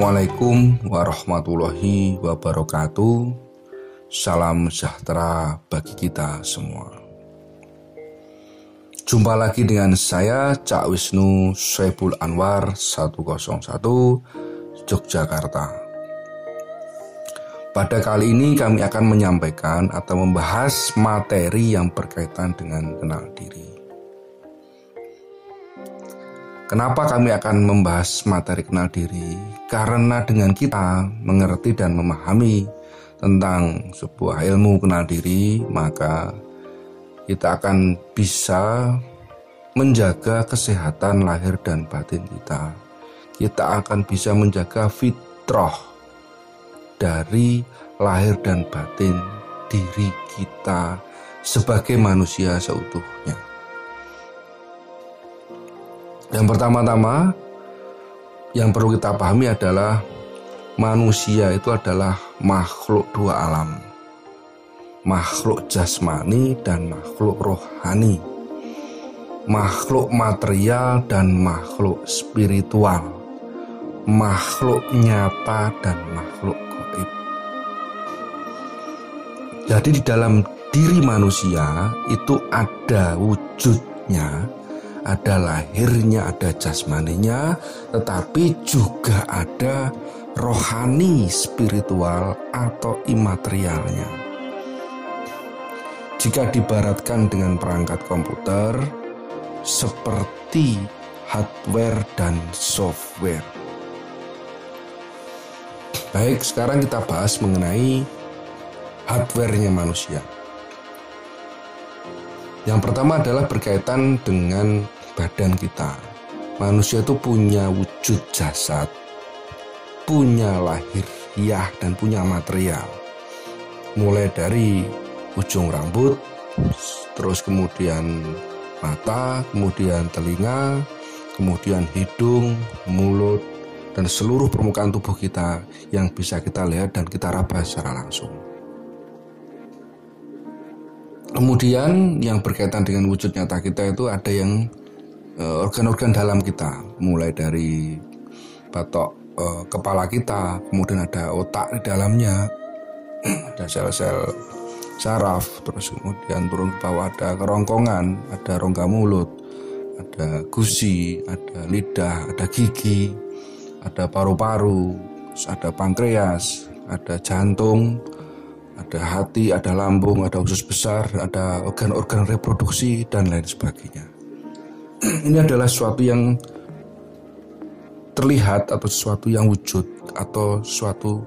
Assalamualaikum warahmatullahi wabarakatuh. Salam sejahtera bagi kita semua. Jumpa lagi dengan saya Cak Wisnu Syaibul Anwar 101 Yogyakarta. Pada kali ini kami akan menyampaikan atau membahas materi yang berkaitan dengan kenal diri. Kenapa kami akan membahas materi kenal diri? Karena dengan kita mengerti dan memahami tentang sebuah ilmu kenal diri, maka kita akan bisa menjaga kesehatan lahir dan batin kita. Kita akan bisa menjaga fitrah dari lahir dan batin diri kita sebagai manusia seutuhnya. Yang pertama-tama yang perlu kita pahami adalah manusia itu adalah makhluk dua alam. Makhluk jasmani dan makhluk rohani. Makhluk material dan makhluk spiritual. Makhluk nyata dan makhluk goib. Jadi di dalam diri manusia itu ada wujudnya ada lahirnya, ada jasmaninya, tetapi juga ada rohani, spiritual, atau imaterialnya. Jika dibaratkan dengan perangkat komputer, seperti hardware dan software. Baik, sekarang kita bahas mengenai hardware-nya manusia. Yang pertama adalah berkaitan dengan badan kita. Manusia itu punya wujud jasad, punya lahiriah dan punya material. Mulai dari ujung rambut, terus kemudian mata, kemudian telinga, kemudian hidung, mulut, dan seluruh permukaan tubuh kita yang bisa kita lihat dan kita raba secara langsung. Kemudian yang berkaitan dengan wujud nyata kita itu ada yang eh, organ-organ dalam kita, mulai dari batok uh, kepala kita, kemudian ada otak di dalamnya, ada sel-sel saraf, terus kemudian turun ke bawah ada kerongkongan, ada rongga mulut, ada gusi, ada lidah, ada gigi, ada paru-paru, ada pankreas, ada jantung, ada hati, ada lambung, ada usus besar, ada organ-organ reproduksi dan lain sebagainya. Ini adalah sesuatu yang terlihat atau sesuatu yang wujud atau sesuatu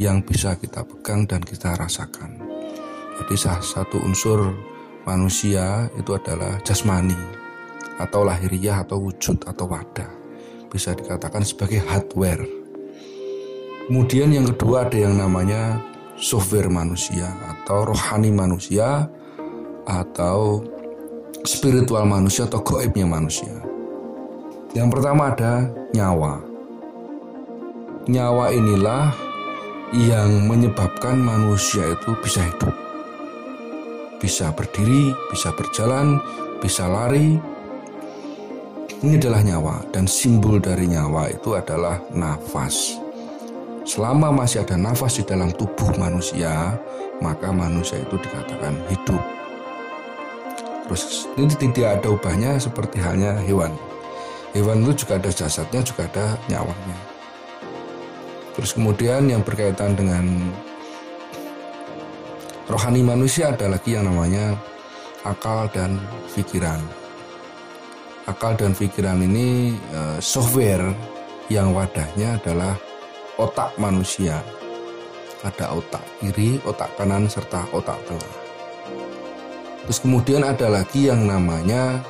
yang bisa kita pegang dan kita rasakan. Jadi salah satu unsur manusia itu adalah jasmani atau lahiriah atau wujud atau wadah. Bisa dikatakan sebagai hardware. Kemudian yang kedua ada yang namanya software manusia atau rohani manusia atau spiritual manusia atau goibnya manusia. Yang pertama ada nyawa. Nyawa inilah yang menyebabkan manusia itu bisa hidup. Bisa berdiri, bisa berjalan, bisa lari. Ini adalah nyawa dan simbol dari nyawa itu adalah nafas. Selama masih ada nafas di dalam tubuh manusia, maka manusia itu dikatakan hidup. Terus ini tidak ada ubahnya seperti halnya hewan. Hewan itu juga ada jasadnya, juga ada nyawanya. Terus kemudian yang berkaitan dengan rohani manusia ada lagi yang namanya akal dan pikiran. Akal dan pikiran ini eh, software yang wadahnya adalah otak manusia. Ada otak kiri, otak kanan, serta otak tengah. Terus kemudian ada lagi yang namanya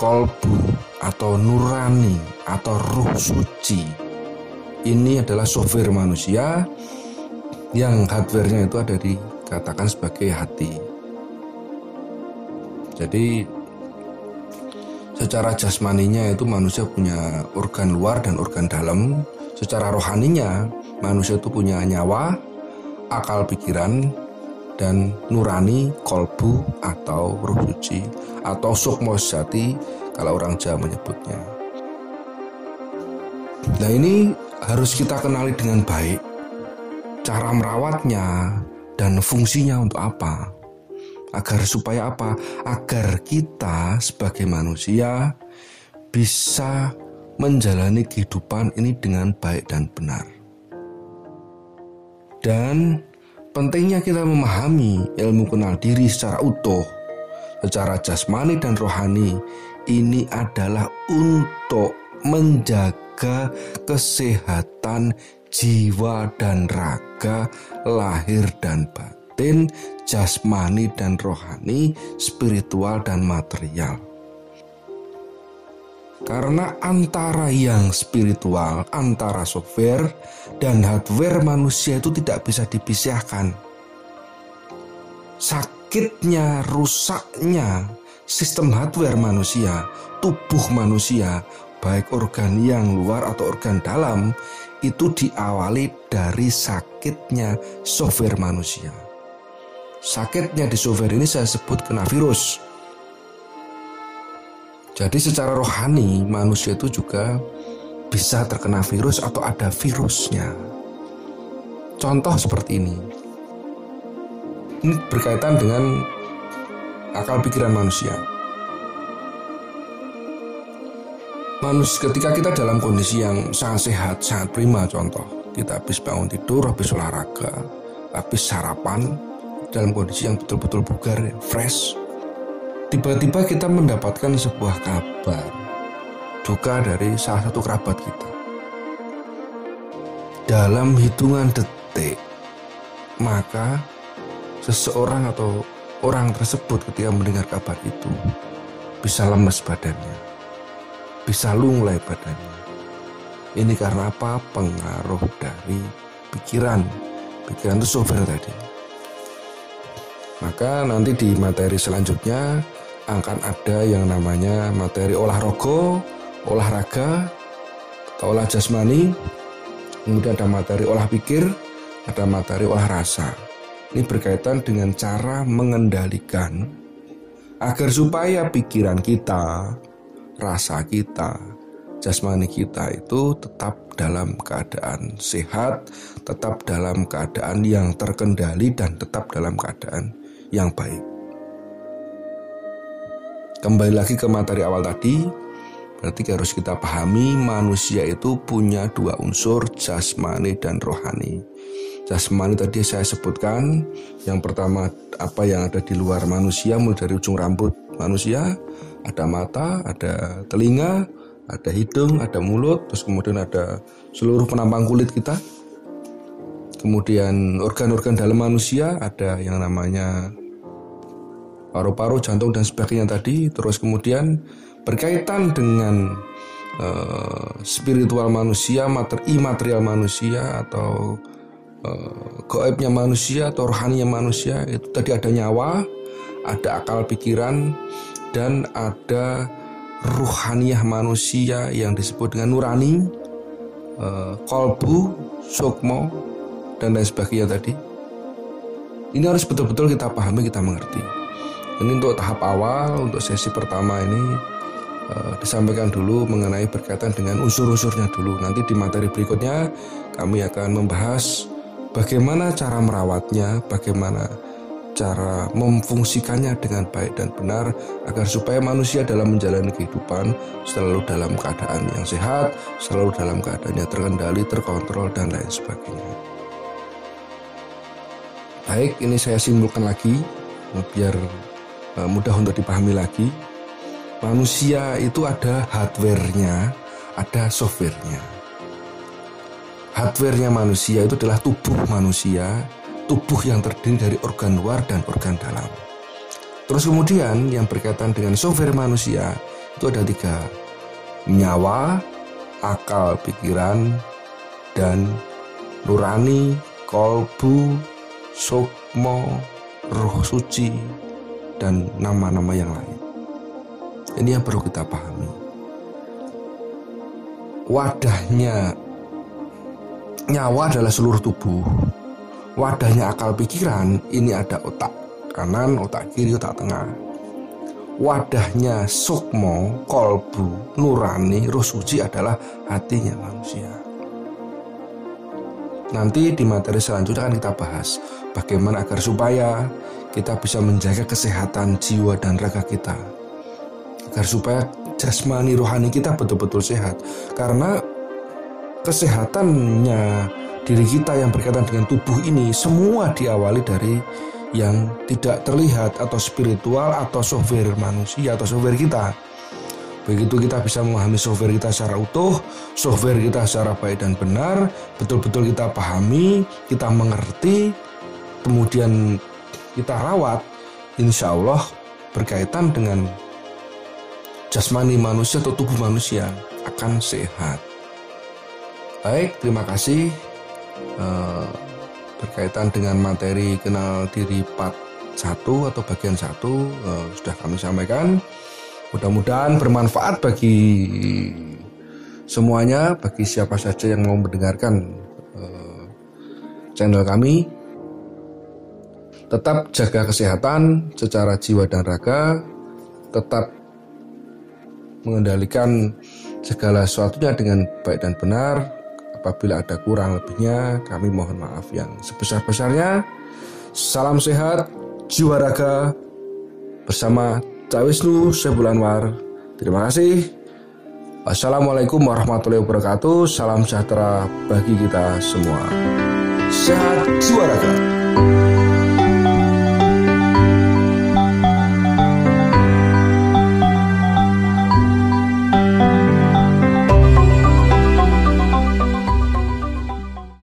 kolbu atau nurani atau ruh suci. Ini adalah software manusia yang hardware-nya itu ada dikatakan sebagai hati. Jadi secara jasmaninya itu manusia punya organ luar dan organ dalam Secara rohaninya, manusia itu punya nyawa, akal pikiran, dan nurani, kolbu, atau ruh suci, atau sukmo sejati kalau orang Jawa menyebutnya. Nah ini harus kita kenali dengan baik cara merawatnya dan fungsinya untuk apa. Agar supaya apa? Agar kita sebagai manusia bisa menjalani kehidupan ini dengan baik dan benar. Dan pentingnya kita memahami ilmu kenal diri secara utuh, secara jasmani dan rohani, ini adalah untuk menjaga kesehatan jiwa dan raga, lahir dan batin, jasmani dan rohani, spiritual dan material. Karena antara yang spiritual, antara software dan hardware manusia itu tidak bisa dipisahkan. Sakitnya, rusaknya sistem hardware manusia, tubuh manusia, baik organ yang luar atau organ dalam, itu diawali dari sakitnya software manusia. Sakitnya di software ini saya sebut kena virus. Jadi secara rohani manusia itu juga bisa terkena virus atau ada virusnya. Contoh seperti ini. Ini berkaitan dengan akal pikiran manusia. Manus ketika kita dalam kondisi yang sangat sehat, sangat prima contoh, kita habis bangun tidur, habis olahraga, habis sarapan, dalam kondisi yang betul-betul bugar, fresh. Tiba-tiba kita mendapatkan sebuah kabar duka dari salah satu kerabat kita. Dalam hitungan detik, maka seseorang atau orang tersebut ketika mendengar kabar itu bisa lemes badannya bisa lunglai badannya. Ini karena apa? Pengaruh dari pikiran. Pikiran itu software tadi. Maka nanti di materi selanjutnya akan ada yang namanya materi olahraga, olahraga, atau olah jasmani, kemudian ada materi olah pikir, ada materi olah rasa. Ini berkaitan dengan cara mengendalikan agar supaya pikiran kita, rasa kita, jasmani kita itu tetap dalam keadaan sehat, tetap dalam keadaan yang terkendali dan tetap dalam keadaan yang baik. Kembali lagi ke materi awal tadi, berarti harus kita pahami manusia itu punya dua unsur jasmani dan rohani. Jasmani tadi saya sebutkan, yang pertama apa yang ada di luar manusia mulai dari ujung rambut manusia ada mata, ada telinga, ada hidung, ada mulut, terus kemudian ada seluruh penampang kulit kita. Kemudian organ-organ dalam manusia ada yang namanya paru-paru, jantung dan sebagainya tadi. Terus kemudian berkaitan dengan uh, spiritual manusia, materi imaterial manusia atau uh, goibnya manusia atau rohaninya manusia itu tadi ada nyawa, ada akal pikiran, dan ada ruhaniah manusia yang disebut dengan nurani, uh, kolbu, sukmo, dan lain sebagainya tadi. Ini harus betul-betul kita pahami, kita mengerti. Ini untuk tahap awal, untuk sesi pertama ini uh, disampaikan dulu mengenai berkaitan dengan unsur-unsurnya dulu. Nanti di materi berikutnya kami akan membahas bagaimana cara merawatnya, bagaimana cara memfungsikannya dengan baik dan benar agar supaya manusia dalam menjalani kehidupan selalu dalam keadaan yang sehat, selalu dalam keadaan yang terkendali, terkontrol dan lain sebagainya. Baik, ini saya simpulkan lagi biar mudah untuk dipahami lagi. Manusia itu ada hardware-nya, ada software-nya. Hardware-nya manusia itu adalah tubuh manusia tubuh yang terdiri dari organ luar dan organ dalam. Terus kemudian yang berkaitan dengan software manusia itu ada tiga. Nyawa, akal pikiran, dan nurani, kolbu, sukmo, roh suci, dan nama-nama yang lain. Ini yang perlu kita pahami. Wadahnya nyawa adalah seluruh tubuh wadahnya akal pikiran ini ada otak kanan, otak kiri, otak tengah. wadahnya sukmo, kolbu, nurani, roh suci adalah hatinya manusia. Nanti di materi selanjutnya akan kita bahas bagaimana agar supaya kita bisa menjaga kesehatan jiwa dan raga kita. Agar supaya jasmani rohani kita betul-betul sehat. Karena kesehatannya diri kita yang berkaitan dengan tubuh ini semua diawali dari yang tidak terlihat atau spiritual atau software manusia atau software kita. Begitu kita bisa memahami software kita secara utuh, software kita secara baik dan benar, betul-betul kita pahami, kita mengerti, kemudian kita rawat, insya Allah berkaitan dengan jasmani manusia atau tubuh manusia akan sehat. Baik, terima kasih. Uh, berkaitan dengan materi kenal diri part 1 atau bagian 1 uh, sudah kami sampaikan. Mudah-mudahan bermanfaat bagi semuanya, bagi siapa saja yang mau mendengarkan uh, channel kami. Tetap jaga kesehatan secara jiwa dan raga, tetap mengendalikan segala sesuatunya dengan baik dan benar, Apabila ada kurang lebihnya, kami mohon maaf yang sebesar-besarnya. Salam sehat, jiwa raga, bersama Cak Wisnu Sebulanwar. Terima kasih. Assalamualaikum warahmatullahi wabarakatuh. Salam sejahtera bagi kita semua. Sehat jiwa raga.